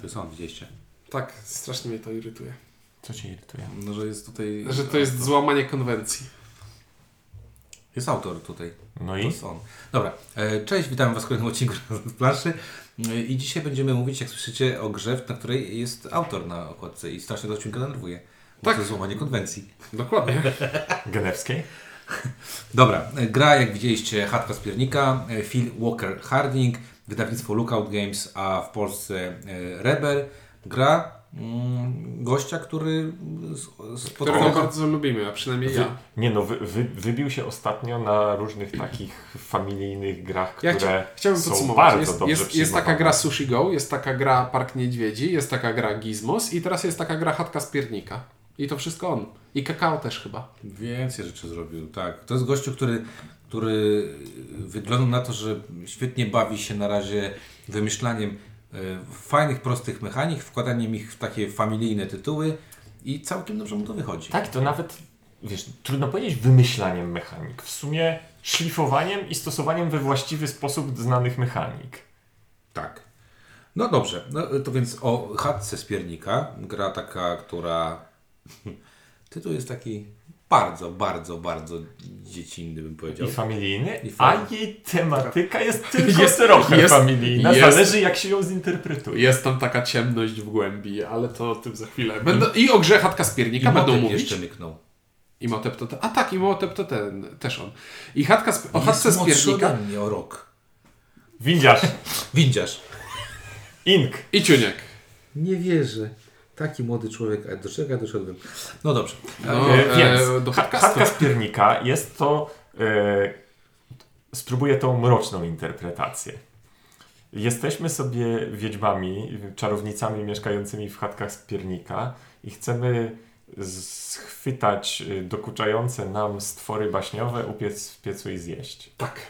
To jest on, widzieliście. Tak, strasznie mnie to irytuje. Co cię irytuje? No, że jest tutaj... Że to jest złamanie konwencji. Jest autor tutaj. No To i? jest on. Dobra, e, cześć, witam Was w kolejnym odcinku z planszy. E, I dzisiaj będziemy mówić, jak słyszycie, o grze, na której jest autor na okładce i strasznie do odcinka denerwuje. Tak. To jest złamanie konwencji. Dokładnie. Genewskiej? Dobra, e, gra, jak widzieliście, chatka z piernika, Phil Walker Harding, wydawnictwo Lookout Games, a w Polsce e, Rebel. Gra mm, gościa, który z- Którego bardzo lubimy, a przynajmniej ja. Nie no, wy, wy, wybił się ostatnio na różnych takich familijnych grach, Ja które chcia, chciałbym są podsumować. bardzo Jest, dobrze jest, jest taka gra Sushi Go, jest taka gra Park Niedźwiedzi, jest taka gra Gizmos i teraz jest taka gra Chatka z Piernika. I to wszystko on. I kakao też chyba. Więcej rzeczy zrobił, tak. To jest gościu, który, który wygląda na to, że świetnie bawi się na razie wymyślaniem e, fajnych, prostych mechanik, wkładaniem ich w takie familijne tytuły i całkiem dobrze mu to wychodzi. Tak, to nawet, wiesz, trudno powiedzieć wymyślaniem mechanik. W sumie szlifowaniem i stosowaniem we właściwy sposób znanych mechanik. Tak. No dobrze, no, to więc o chatce z piernika, gra taka, która tytuł jest taki bardzo, bardzo, bardzo dziecinny bym powiedział. I familijny, I a fajny. jej tematyka jest tylko Jest- trochę jest- familijna. jest- Zależy jak się ją zinterpretuje. Jest tam taka ciemność w głębi, ale to o tym za chwilę. Będą, I o grze Chatka z Piernika będą mówić. jeszcze myknął. Imhotep to ten. A tak, Imhotep to ten, też on. I chatka z, o Chatce Jest z Piernika ode mnie o rok. Windziarz, Windziarz. ink. i Ciuniek. Nie wierzę. Taki młody człowiek, a do czego ja doszedłem? No dobrze. No, E, Więc e, do podcastu. z piernika jest to. E, spróbuję tą mroczną interpretację. Jesteśmy sobie wiedźmami, czarownicami mieszkającymi w chatkach z piernika i chcemy schwytać e, dokuczające nam stwory baśniowe, upiec w piecu i zjeść. Tak.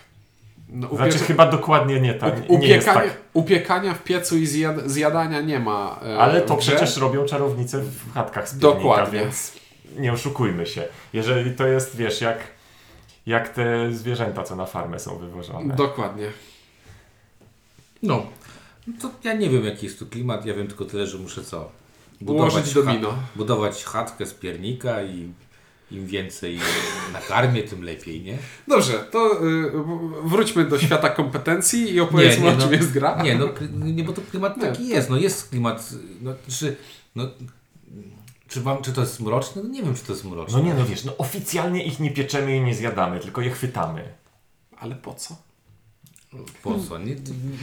No, Znaczy chyba dokładnie nie tak. u- Nie jest upiekania, tak. upiekania w piecu i zjad, zjadania nie ma. e, Ale to przecież robią czarownice w chatkach z piernika, Dokładnie. więc nie oszukujmy się. Jeżeli to jest, wiesz, jak, jak te zwierzęta, co na farmę są wywożone. Dokładnie. No. to ja nie wiem jaki jest tu klimat, ja wiem tylko tyle, że muszę co? Ułożyć domino. budować chatkę z piernika i im więcej nakarmię, tym lepiej, nie? Dobrze, to y, wróćmy do świata kompetencji i opowiedzmy Nie, nie, o czym no. jest gra. Nie, no, nie bo to klimat Nie, taki jest, no jest klimat, no czy, no, czy, wam, czy to jest mroczne? No nie wiem, czy to jest mroczne. No nie no wiesz, no oficjalnie ich nie pieczemy i nie zjadamy, tylko je chwytamy. Ale po co? Po co? Nie,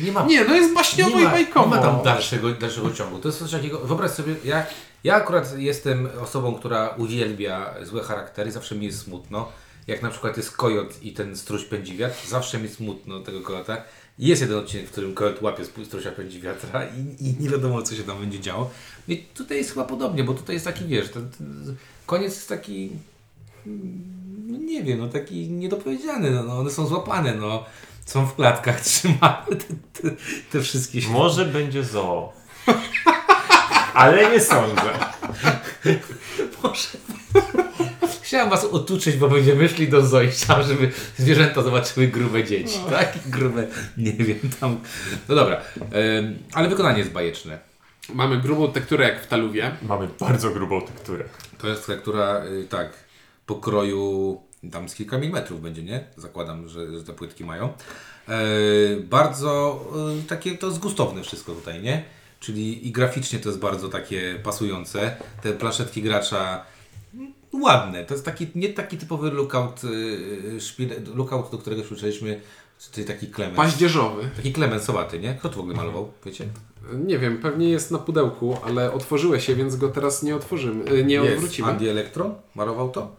nie ma Nie, no jest baśniowo nie i bajkowo. nie ma tam dalszego, dalszego ciągu. To jest coś takiego, wyobraź sobie, ja, ja akurat jestem osobą, która uwielbia złe charaktery, zawsze mi jest smutno. Jak na przykład jest kojot i ten struś pędzi wiatr, zawsze mi smutno tego kojota. I Jest jeden odcinek, w którym kojot łapie strusia pędzi wiatra i, i nie wiadomo, co się tam będzie działo. I tutaj jest chyba podobnie, bo tutaj jest taki, wiesz, ten, ten koniec jest taki, no nie wiem, no taki niedopowiedziany, no, no one są złapane, no. Są w klatkach trzymane te, te, te wszystkie Może będzie zoo. Ale nie sądzę. Może. Chciałem was otuczyć, bo będziemy szli do chciałem, żeby zwierzęta zobaczyły grube dzieci. Tak? Grube, nie wiem, tam. No dobra, ale wykonanie jest bajeczne. Mamy grubą tekturę jak w taluwie. Mamy bardzo grubą tekturę. To jest tektura, y, tak, pokroju tam z kilka milimetrów będzie, nie? Zakładam, że, że te płytki mają. E, bardzo y, takie, to jest gustowne wszystko tutaj, nie? Czyli i graficznie to jest bardzo takie pasujące. Te planszetki gracza ładne. To jest taki, nie taki typowy lookout, y, szpil, lookout do którego słyszeliśmy, czyli taki klemens. Paździerzowy. Taki klemensowaty, nie? Kto to w ogóle malował, wiecie? Nie wiem, pewnie jest na pudełku, ale otworzyłeś się, więc go teraz nie otworzymy. y, Nie Jest. odwrócimy. Andy Electron malował to?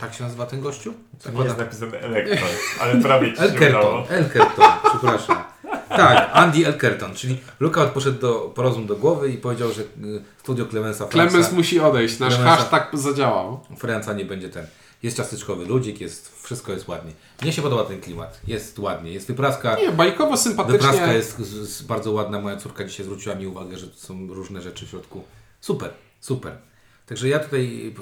Tak się nazywa ten gościu? Nie jest napisane elektron, ale prawie ci się Elkerton, udało. Elkerton, przepraszam. Tak, Andy Elkerton, czyli Lookout poszedł do, po rozum do głowy i powiedział, że y, studio Clemensa Clemens Franca, musi odejść, nasz Clemensa- hashtag zadziałał. Franca nie będzie ten. Jest ciasteczkowy ludzik, jest, wszystko jest ładnie. Mnie się podoba ten klimat. Jest ładnie, jest wypraska. Nie, bajkowo sympatycznie. Wypraska jest z, z bardzo ładna. Moja córka dzisiaj zwróciła mi uwagę, że są różne rzeczy w środku. Super, super. Także ja tutaj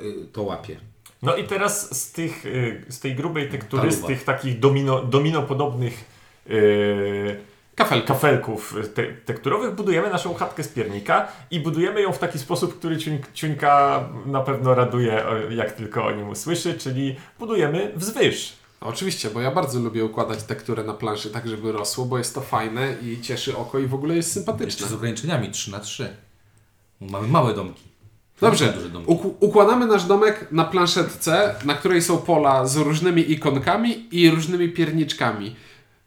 y, y, to łapię. No i teraz z, tych, y, z tej grubej tektury, z tych takich domino, dominopodobnych y, Kafelka. kafelków te tekturowych budujemy naszą chatkę z piernika i budujemy ją w taki sposób, który ciuń, ciuńka na pewno raduje, jak tylko o nim usłyszy, czyli budujemy wzwyż. Oczywiście, bo ja bardzo lubię układać tekturę na planszy tak, żeby rosło, bo jest to fajne i cieszy oko i w ogóle jest Jeszcze sympatyczne. z ograniczeniami 3 na 3 Mamy małe domki. Dobrze, Duże domki. uk- układamy nasz domek na planszetce, na której są pola z różnymi ikonkami i różnymi pierniczkami.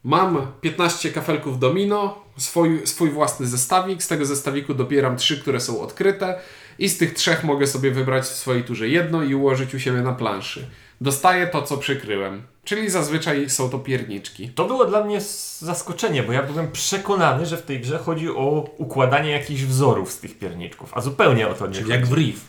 Mam 15 kafelków domino, swój, swój własny zestawik. Z tego zestawiku dobieram trzy, które są odkryte i z tych trzech mogę sobie wybrać w swojej turze jedno i ułożyć u siebie na planszy. Dostaję to, co przykryłem. Czyli zazwyczaj są to pierniczki. To było dla mnie zaskoczenie, bo ja byłem przekonany, że w tej grze chodzi o układanie jakichś wzorów z tych pierniczków, a zupełnie o to nie Czyli chodzi. jak w Reef.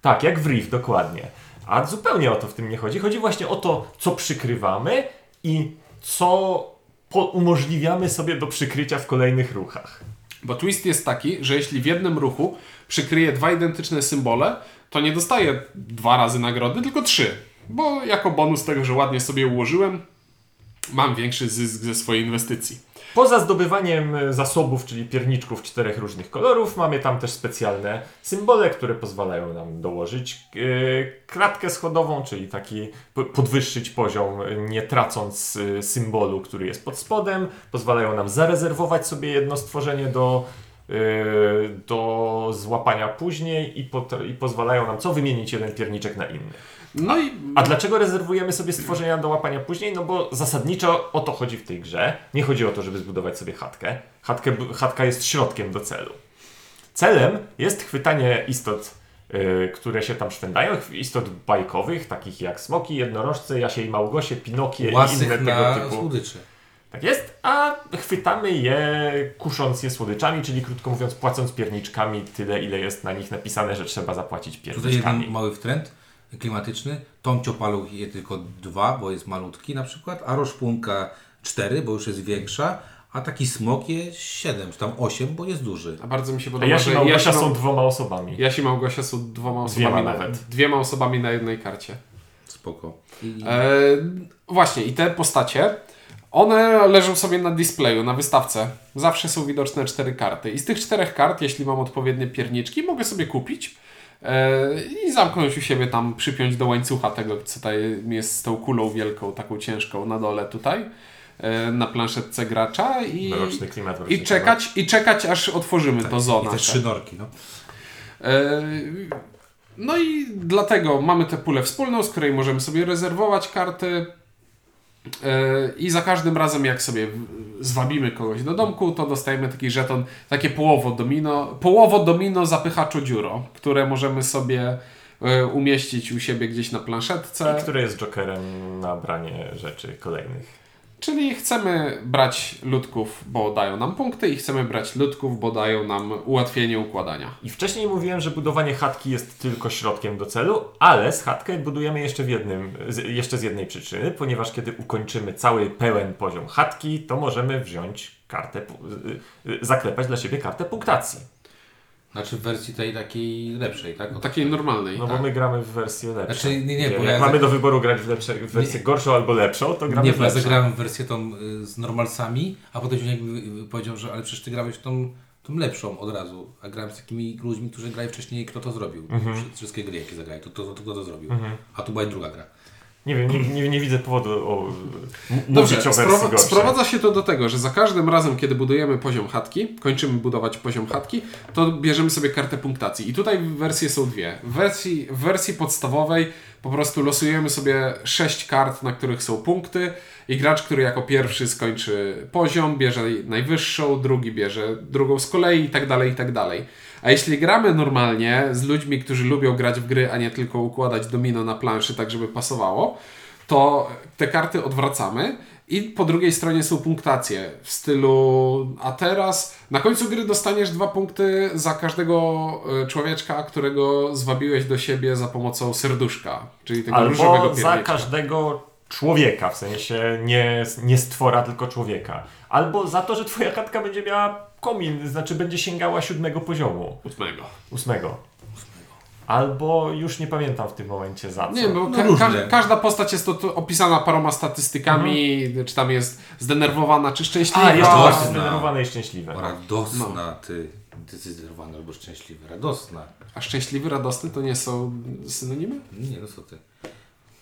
Tak, jak w Reef, dokładnie. A zupełnie o to w tym nie chodzi. Chodzi właśnie o to, co przykrywamy i co umożliwiamy sobie do przykrycia w kolejnych ruchach. Bo twist jest taki, że jeśli w jednym ruchu przykryję dwa identyczne symbole, to nie dostaję dwa razy nagrody, tylko trzy. Bo jako bonus tego, że ładnie sobie ułożyłem, mam większy zysk ze swojej inwestycji. Poza zdobywaniem e, zasobów, czyli pierniczków czterech różnych kolorów, mamy tam też specjalne symbole, które pozwalają nam dołożyć e, kratkę schodową, czyli taki podwyższyć poziom, e, nie tracąc symbolu, który jest pod spodem. Pozwalają nam zarezerwować sobie jedno stworzenie do, do złapania później i, pot- i pozwalają nam co wymienić jeden pierniczek na inny. No i A dlaczego rezerwujemy sobie stworzenia do łapania później? No bo zasadniczo o to chodzi w tej grze. Nie chodzi o to, żeby zbudować sobie chatkę. Chatkę chatka jest środkiem do celu. Celem jest chwytanie istot, y, które się tam szwędają, istot bajkowych, takich jak smoki, jednorożce, Jasie i Małgosie, Pinokie i inne Łasych tego na typu. słodycze. Tak jest, a chwytamy je kusząc je słodyczami, czyli krótko mówiąc płacąc pierniczkami tyle, ile jest na nich napisane, że trzeba zapłacić Tutaj pierniczkami. jeden mały wtręt klimatyczny. Tom Ciopaluch je tylko dwa, bo jest malutki na przykład, a Roszpunka cztery, bo już jest większa, a taki smok je siedem, czy tam osiem, bo jest duży. a bardzo mi się A podoba, Jasie i że Małgosia Jasi, są dwoma osobami. Jasi i Małgosia są dwoma Dwiema osobami, na, nawet. dwiema osobami na jednej karcie. Spoko. I E, właśnie, i te postacie, one leżą sobie na displayu, na wystawce. Zawsze są widoczne cztery karty. I z tych czterech kart, jeśli mam odpowiednie pierniczki, mogę sobie kupić i zamknąć u siebie tam, przypiąć do łańcucha tego, co tutaj jest z tą kulą wielką, taką ciężką na dole tutaj, e, na planszetce gracza i, i, czekać, i czekać, aż otworzymy to I zona. te trzy norki, no. E, No i dlatego mamy tę pulę wspólną, z której możemy sobie rezerwować karty. I za każdym razem, jak sobie zwabimy kogoś do domku, to dostajemy taki żeton, takie połowo domino, połowo domino zapychaczu dziuro, które możemy sobie e, umieścić u siebie gdzieś na planszetce. I który jest jokerem na branie rzeczy kolejnych. Czyli chcemy brać ludków, bo dają nam punkty, i chcemy brać ludków, bo dają nam ułatwienie układania. I wcześniej mówiłem, że budowanie chatki jest tylko środkiem do celu, ale z chatkę budujemy jeszcze w jednym, z, jeszcze z jednej przyczyny, ponieważ kiedy ukończymy cały pełen poziom chatki, to możemy wziąć kartę, zaklepać dla siebie kartę punktacji. Znaczy w wersji tej takiej lepszej, tak? O tak. Takiej normalnej. No bo my gramy w wersję lepszą. Znaczy, nie, nie, bo jak ja mamy za- do wyboru grać w, lepsze, w wersję gorszą albo lepszą, to gramy Nie, w bo ja lepszą. zagrałem wersję tą y, z normalsami, a potem się jakby powiedział, że ale przecież ty grałeś tą, tą lepszą od razu. A grałem z takimi ludźmi, którzy grali wcześniej, kto to zrobił. Mhm. Wszy- Wszystkie gry, jakie zagrali, to, to, to, kto to zrobił. A tu była druga gra. Nie wiem, nie, nie, nie widzę powodu o, Dobrze, mówić o wersji sprowa- gorszej. sprowadza się to do tego, że za każdym razem, kiedy budujemy poziom chatki, kończymy budować poziom chatki, to bierzemy sobie kartę punktacji. I tutaj wersje są dwie. W wersji, w wersji podstawowej po prostu losujemy sobie sześć kart, na których są punkty i gracz, który jako pierwszy skończy poziom, bierze najwyższą, drugi bierze drugą z kolei i tak dalej, i tak dalej. A jeśli gramy normalnie z ludźmi, którzy lubią grać w gry, a nie tylko układać domino na planszy tak, żeby pasowało, to te karty odwracamy i po drugiej stronie są punktacje w stylu a teraz na końcu gry dostaniesz dwa punkty za każdego e, człowieczka, którego zwabiłeś do siebie za pomocą serduszka, czyli tego różowego Albo za każdego człowieka, w sensie nie, nie stwora, tylko człowieka. Albo za to, że twoja chatka będzie miała komin, znaczy będzie sięgała siódmego poziomu. Ósmego. Ósmego. albo już nie pamiętam w tym momencie za co. Nie, bo No ka- ka- każda postać jest to, to opisana paroma statystykami, czy tam jest zdenerwowana, czy szczęśliwa. A, jest właśnie zdenerwowane i szczęśliwe. Radosna ty. Zdecydowana albo szczęśliwa. Radosna. A szczęśliwy, radosny to nie są synonimy? Nie, no co ty.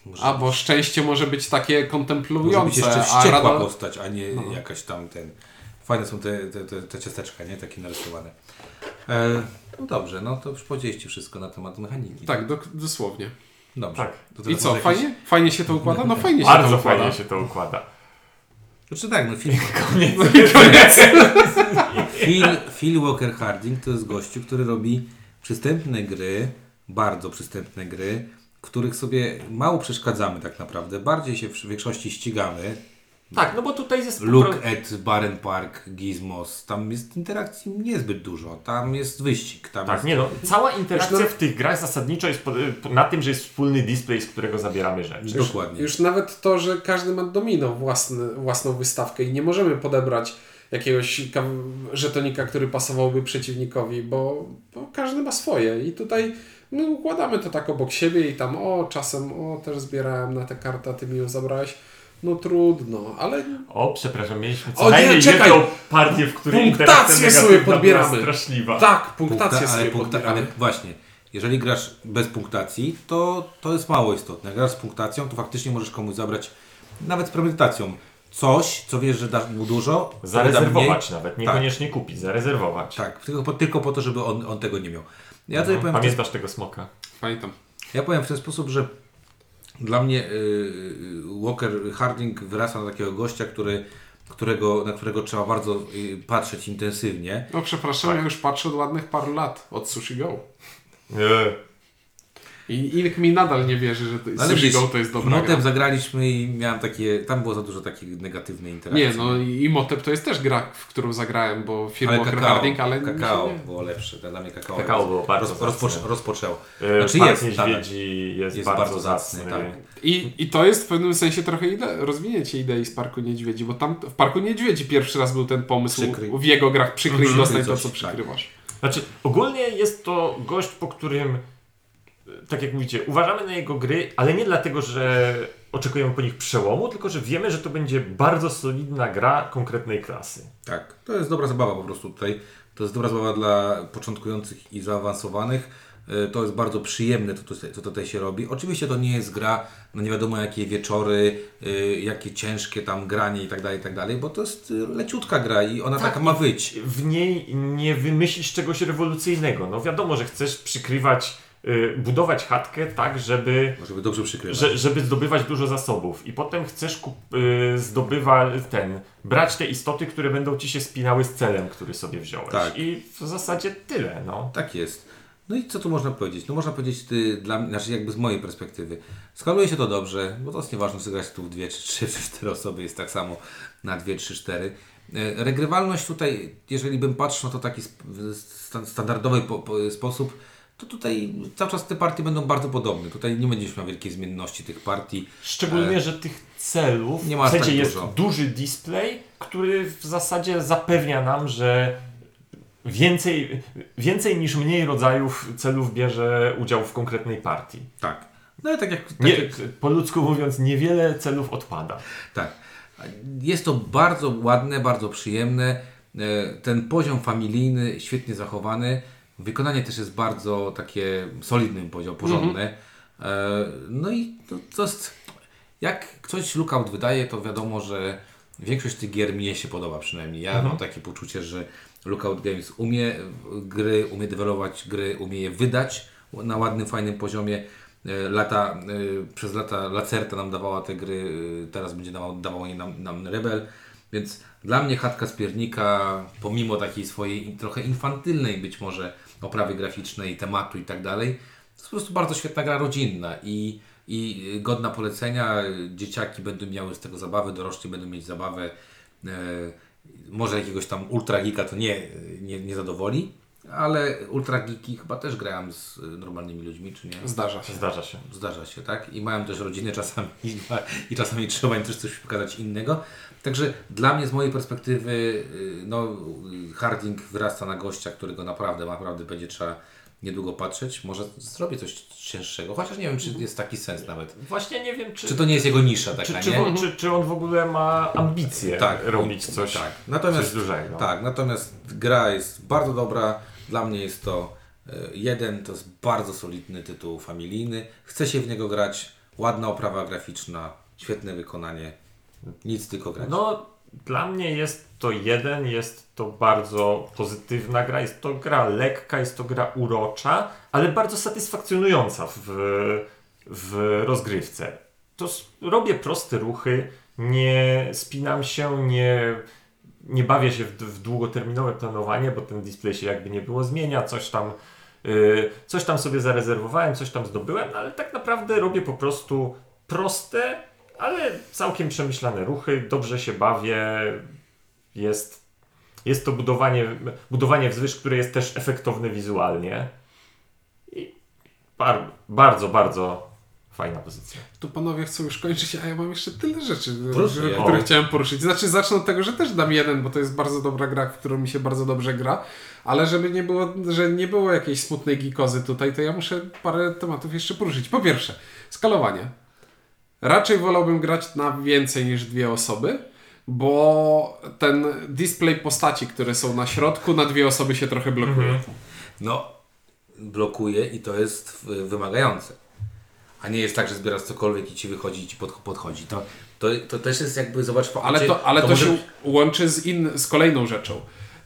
Może, A, bo szczęście może być takie może być kontemplujące, jeszcze a wściekła rado... postać, a nie jakaś tam ten... Fajne są te, te, te, te ciasteczka, nie? Takie narysowane. E, no dobrze, no to już powiedzieliście wszystko na temat mechaniki. Tak, do, dosłownie. Dobrze. Tak. To I co, może jakieś- fajnie? Fajnie się to układa? No fajnie się to Bardzo układa. fajnie się to układa. Znaczy tak, no film, Koniec. Phil, Phil Walker Harding to jest gościu, który robi przystępne gry, bardzo przystępne gry, których sobie mało przeszkadzamy tak naprawdę. Bardziej się w większości ścigamy. Tak, no bo tutaj jest Look pro- at Baren Park, Gizmos. Tam jest interakcji niezbyt dużo. Tam jest wyścig. Tam Tak, jest... nie no, cała interakcja na- w tych grach zasadniczo jest po, po, na tym, że jest wspólny display, z którego zabieramy rzeczy. Dokładnie. Już nawet to, że każdy ma domino własny, własną wystawkę i nie możemy podebrać jakiegoś żetonika, który pasowałby przeciwnikowi, bo, bo każdy ma swoje i tutaj my układamy to tak obok siebie i tam o, czasem o, też zbierałem na tę kartę, a ty mi ją zabrałeś. No trudno, ale O, przepraszam, mieliśmy co O nie, najmniej czekaj! jedną partię, w której Punktację sobie podbieramy. była straszliwa. tak, punktację Punkta- sobie ale, punkta- podbieramy. ale właśnie, jeżeli grasz bez punktacji, to, to jest mało istotne. Jak grasz z punktacją, to faktycznie możesz komuś zabrać, nawet z premedytacją, coś, co wiesz, że dasz mu dużo, da Zarezerwować mniej. nawet, niekoniecznie kupić, zarezerwować. Tak, tylko po, tylko po to, żeby on, on tego nie miał. Ja No, powiem, w ten, Pamiętasz tego smoka? Pamiętam. ja powiem w ten sposób, że dla mnie y, Walker Harding wyrasta na takiego gościa, który, którego, na którego trzeba bardzo y, patrzeć intensywnie. No przepraszam, ja już patrzę od ładnych paru lat, od Sushi Go. Nie. I Ilk mi nadal nie wierzy, że to, Sushi wiesz, Go to jest dobra gra. Motem zagraliśmy i miałem takie, tam było za dużo takich negatywnej interakcji. Nie, no i Imhotep to jest też gra, w którą zagrałem, bo firma Ale kakao, Harding, ale kakao nie- było lepsze. Dla mnie kakao, Kakao było bardzo roz, rozpoczę, rozpoczęło. Znaczy Znaczy Park jest, Niedźwiedzi jest, jest bardzo, bardzo zacny. zacny, tak. I, I to jest w pewnym sensie trochę ide- rozwinięcie idei z Parku Niedźwiedzi, bo tam w Parku Niedźwiedzi pierwszy raz był ten pomysł Przykryj. w jego grach przykryj Mhm. i dostaj to, co tak. przykrywasz. Znaczy, ogólnie jest to gość, po którym, tak jak mówicie, uważamy na jego gry, ale nie dlatego, że oczekujemy po nich przełomu, tylko że wiemy, że to będzie bardzo solidna gra konkretnej klasy. Tak, to jest dobra zabawa po prostu tutaj. To jest dobra zabawa dla początkujących i zaawansowanych. E, To jest bardzo przyjemne, co tutaj się robi. Oczywiście to nie jest gra na nie wiadomo jakie wieczory, y, jakie ciężkie tam granie i tak dalej, i tak dalej, bo to jest y, leciutka gra i ona Tak, taka ma być. W niej nie wymyślisz czegoś rewolucyjnego. No wiadomo, że chcesz przykrywać, budować chatkę tak, żeby Żeby dobrze przykrywać. że, żeby zdobywać dużo zasobów i potem chcesz kup, y, zdobywać ten, brać te istoty, które będą ci się spinały z celem, który sobie wziąłeś. Tak. I w zasadzie tyle, no. Tak jest. No i co tu można powiedzieć? No można powiedzieć ty, dla znaczy jakby z mojej perspektywy. Skaluje się to dobrze, bo to jest nieważne, czy grać tu w dwie, czy trzy, czy cztery osoby, jest tak samo na dwie, trzy, cztery. E, Regrywalność tutaj, jeżeli bym patrzył na to w taki standardowy po, po, sposób, to tutaj cały czas te partie będą bardzo podobne. Tutaj nie będziesz miał wielkiej zmienności tych partii. Szczególnie, że tych celów nie ma w sensie tak jest dużo. duży display, który w zasadzie zapewnia nam, że więcej, więcej niż mniej rodzajów celów bierze udział w konkretnej partii. Tak. No i tak jak... Tak Nie, jak po ludzku mówiąc, niewiele celów odpada. Tak. Jest to bardzo ładne, bardzo przyjemne. E, Ten poziom familijny, świetnie zachowany. Wykonanie też jest bardzo takie solidny poziom, porządne. E, No i to, to jest... Jak coś Lookout wydaje, to wiadomo, że większość tych gier mnie się podoba przynajmniej. Ja mam takie poczucie, że Lookout Games umie gry, umie dewelować gry, umie je wydać na ładnym, fajnym poziomie. E, Lata, e, przez lata Lacerta nam dawała te gry, e, teraz będzie dawał, dawał je nam, nam Rebel. Więc dla mnie chatka z piernika, pomimo takiej swojej trochę infantylnej być może oprawy graficznej, tematu i tak dalej, to jest po prostu bardzo świetna gra rodzinna i, i godna polecenia. Dzieciaki będą miały z tego zabawę, dorośli będą mieć zabawę. E, może jakiegoś tam ultra geeka to nie, nie, nie zadowoli, ale ultra geeki chyba też grałem z e, normalnymi ludźmi, czy nie? Zdarza się. Zdarza się. Zdarza się, tak? I mają też rodziny czasami i czasami trzeba im też coś pokazać innego. Także dla mnie, z mojej perspektywy, y, no, y, Harding wyrasta na gościa, którego naprawdę, naprawdę będzie trzeba niedługo patrzeć, może zrobię coś cięższego, chociaż nie wiem, czy jest taki sens nawet. Właśnie nie wiem, czy, Czy to nie jest jego nisza czy, taka, czy, nie? on, czy, czy on w ogóle ma ambicje Tak. robić coś, Tak, natomiast, coś dużego. tak, natomiast gra jest bardzo dobra. Dla mnie jest to e, jeden, to jest bardzo solidny tytuł familijny. Chce się w niego grać, ładna oprawa graficzna, świetne wykonanie. Nic tylko grać. No, dla mnie jest to jeden, jest to bardzo pozytywna gra, jest to gra lekka, jest to gra urocza, ale bardzo satysfakcjonująca w, w rozgrywce. To robię proste ruchy, nie spinam się, nie, nie bawię się w, w długoterminowe planowanie, bo ten display się jakby nie było zmienia, coś tam, yy, coś tam sobie zarezerwowałem, coś tam zdobyłem, no ale tak naprawdę robię po prostu proste, ale całkiem przemyślane ruchy, dobrze się bawię, jest, jest to budowanie, budowanie wzwyż, które jest też efektowne wizualnie. I bar, bardzo, bardzo fajna pozycja. Tu panowie chcą już kończyć, a ja mam jeszcze tyle rzeczy, Proszę, które O. chciałem poruszyć. Znaczy zacznę od tego, że też dam jeden, bo to jest bardzo dobra gra, w którą mi się bardzo dobrze gra, ale żeby nie było, że nie było jakiejś smutnej gikozy tutaj, to ja muszę parę tematów jeszcze poruszyć. Po pierwsze, skalowanie. Raczej wolałbym grać na więcej niż dwie osoby, bo ten display postaci, które są na środku, na dwie osoby się trochę blokuje. No, blokuje i to jest wymagające. A nie jest tak, że zbierasz cokolwiek i ci wychodzi i ci pod, podchodzi. To, to, to też jest jakby, zobacz, Ale to, ale to, może się łączy z, in, z kolejną rzeczą.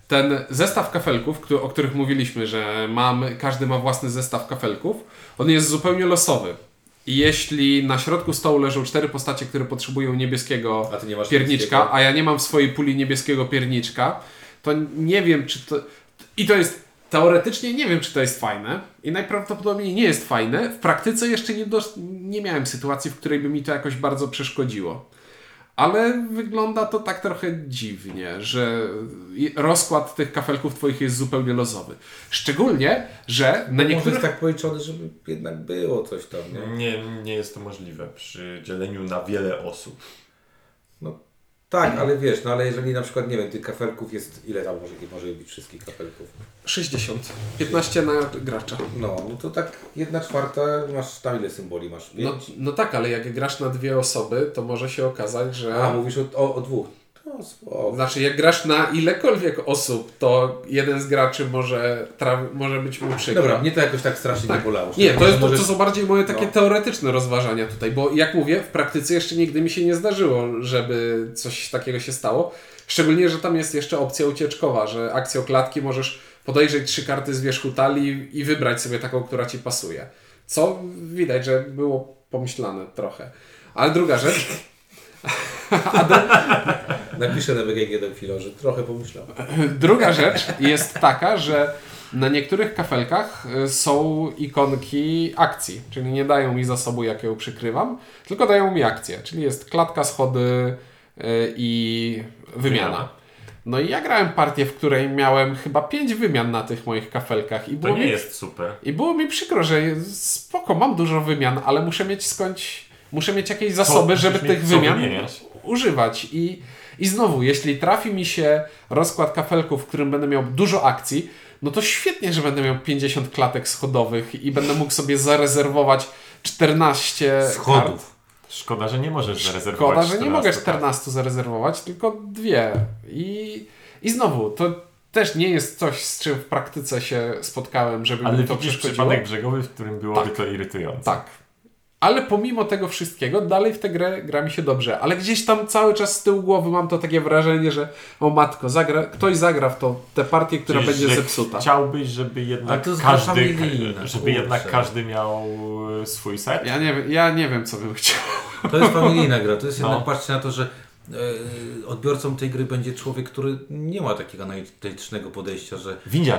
Ten zestaw kafelków, któ- o których mówiliśmy, że mamy, każdy ma własny zestaw kafelków, on jest zupełnie losowy. I jeśli na środku stołu leżą cztery postacie, które potrzebują niebieskiego A pierniczka, a ja nie mam w swojej puli niebieskiego pierniczka, to nie wiem, czy to. I to jest. Teoretycznie nie wiem, czy to jest fajne i najprawdopodobniej nie jest fajne. W praktyce jeszcze nie, dos- nie miałem sytuacji, w której by mi to jakoś bardzo przeszkodziło. Ale wygląda to tak trochę dziwnie, że rozkład tych kafelków twoich jest zupełnie losowy. Szczególnie, że na Może niektórych... jest tak policzony, żeby jednak było coś tam, nie? Nie, nie jest to możliwe przy dzieleniu na wiele osób. No tak, ale wiesz, no ale jeżeli na przykład, nie wiem, tych kafelków jest, ile tam może, może być wszystkich kafelków? 60. 15 na gracza. No, no to tak jedna czwarta, masz tam ile symboli masz? No, no tak, ale jak grasz na dwie osoby, to może się okazać, że... A, mówisz o, o, o dwóch. No. Znaczy, jak grasz na ilekolwiek osób, to jeden z graczy może, może być mu przykro. Dobra, mnie to jakoś tak strasznie nie bolało. Nie, to, jest, to, to są bardziej moje takie No. teoretyczne rozważania tutaj, bo jak mówię, w praktyce jeszcze nigdy mi się nie zdarzyło, żeby coś takiego się stało. Szczególnie, że tam jest jeszcze opcja ucieczkowa, że akcją klatki możesz podejrzeć trzy karty z wierzchu talii i wybrać sobie taką, która ci pasuje. Co widać, że było pomyślane trochę. Ale druga rzecz, Napiszę na BGG do chwilę, że trochę pomyślałem. Druga rzecz jest taka, że na niektórych kafelkach y, są ikonki akcji, czyli nie dają mi zasobu, jak ją przykrywam, tylko dają mi akcję, czyli jest klatka, schody y, i wymiana. No i ja grałem partię, w której miałem chyba pięć wymian na tych moich kafelkach i To było, nie mi, jest super. i było mi przykro, że spoko, mam dużo wymian, ale muszę mieć skądś, muszę mieć jakieś zasoby, żeby tych wymian wymieniać. Używać. I, I znowu, jeśli trafi mi się rozkład kafelków, w którym będę miał dużo akcji, no to świetnie, że będę miał 50 klatek schodowych i będę mógł sobie zarezerwować 14 Schodów. kart. Szkoda, że nie możesz zarezerwować Szkoda, że nie mogę 14 14 zarezerwować, tylko dwie. I, I znowu, to też nie jest coś, z czym w praktyce się spotkałem, żeby Ale mi to przeszkodziło. przypadek brzegowy, w którym byłoby Tak. to irytujące. Tak. Ale pomimo tego wszystkiego, dalej w tę grę gra mi się dobrze. Ale gdzieś tam cały czas z tyłu głowy mam to takie wrażenie, że o matko, zagra, ktoś zagra w to tę partię, która Czyli, będzie że zepsuta. Chciałbyś, żeby Ale jednak każdy, żeby jednak każdy miał e, swój set? Ja nie, wiem- ja nie wiem, co bym chciał. To jest familijna gra. To jest No. jednak, patrzcie na to, że e, odbiorcą tej gry będzie człowiek, który nie ma takiego analitycznego podejścia, że Widzisz,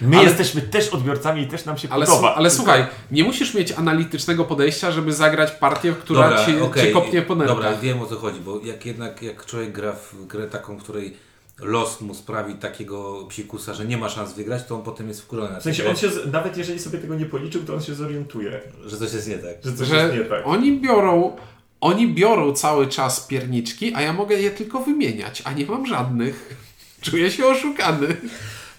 my Ale- jesteśmy też odbiorcami i też nam się Ale, podoba. ale słuchaj, nie musisz mieć analitycznego podejścia, żeby zagrać partię, która ci, okej, ci kopnie po nerkach. Dobra, wiem o co chodzi, bo jak jednak jak człowiek gra w grę taką, której los mu sprawi takiego psikusa, że nie ma szans wygrać, to on potem jest wkurzony W sensie on się, z- nawet jeżeli sobie tego nie policzył, to on się zorientuje, że coś jest nie tak. że coś że jest nie tak. oni biorą oni biorą cały czas pierniczki, a ja mogę je tylko wymieniać, a nie mam żadnych. Czuję się oszukany.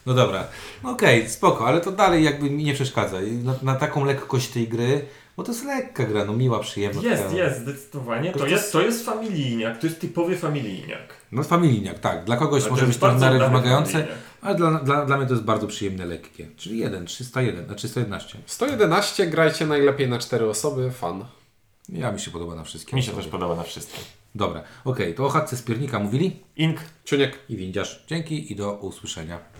No dobra, no okej, spoko, ale to dalej jakby mi nie przeszkadza. Na, na taką lekkość tej gry, bo to jest lekka gra, no miła, przyjemna. Jest, taka- jest, zdecydowanie. To To jest, to jest familijniak, to jest typowy familijniak. No familijniak, tak. Dla kogoś Ale może być to miarę wymagające, familijak. ale dla, dla, dla mnie to jest bardzo przyjemne, lekkie. Czyli 1, 301, a 311. 111 grajcie najlepiej na 4 osoby, fan. Ja mi się podoba na wszystkie. Mi się osoby. też podoba na wszystkim. Dobra, okej, to o chatce z piernika mówili Ink Ciuniek. i windziarz. Dzięki i do usłyszenia.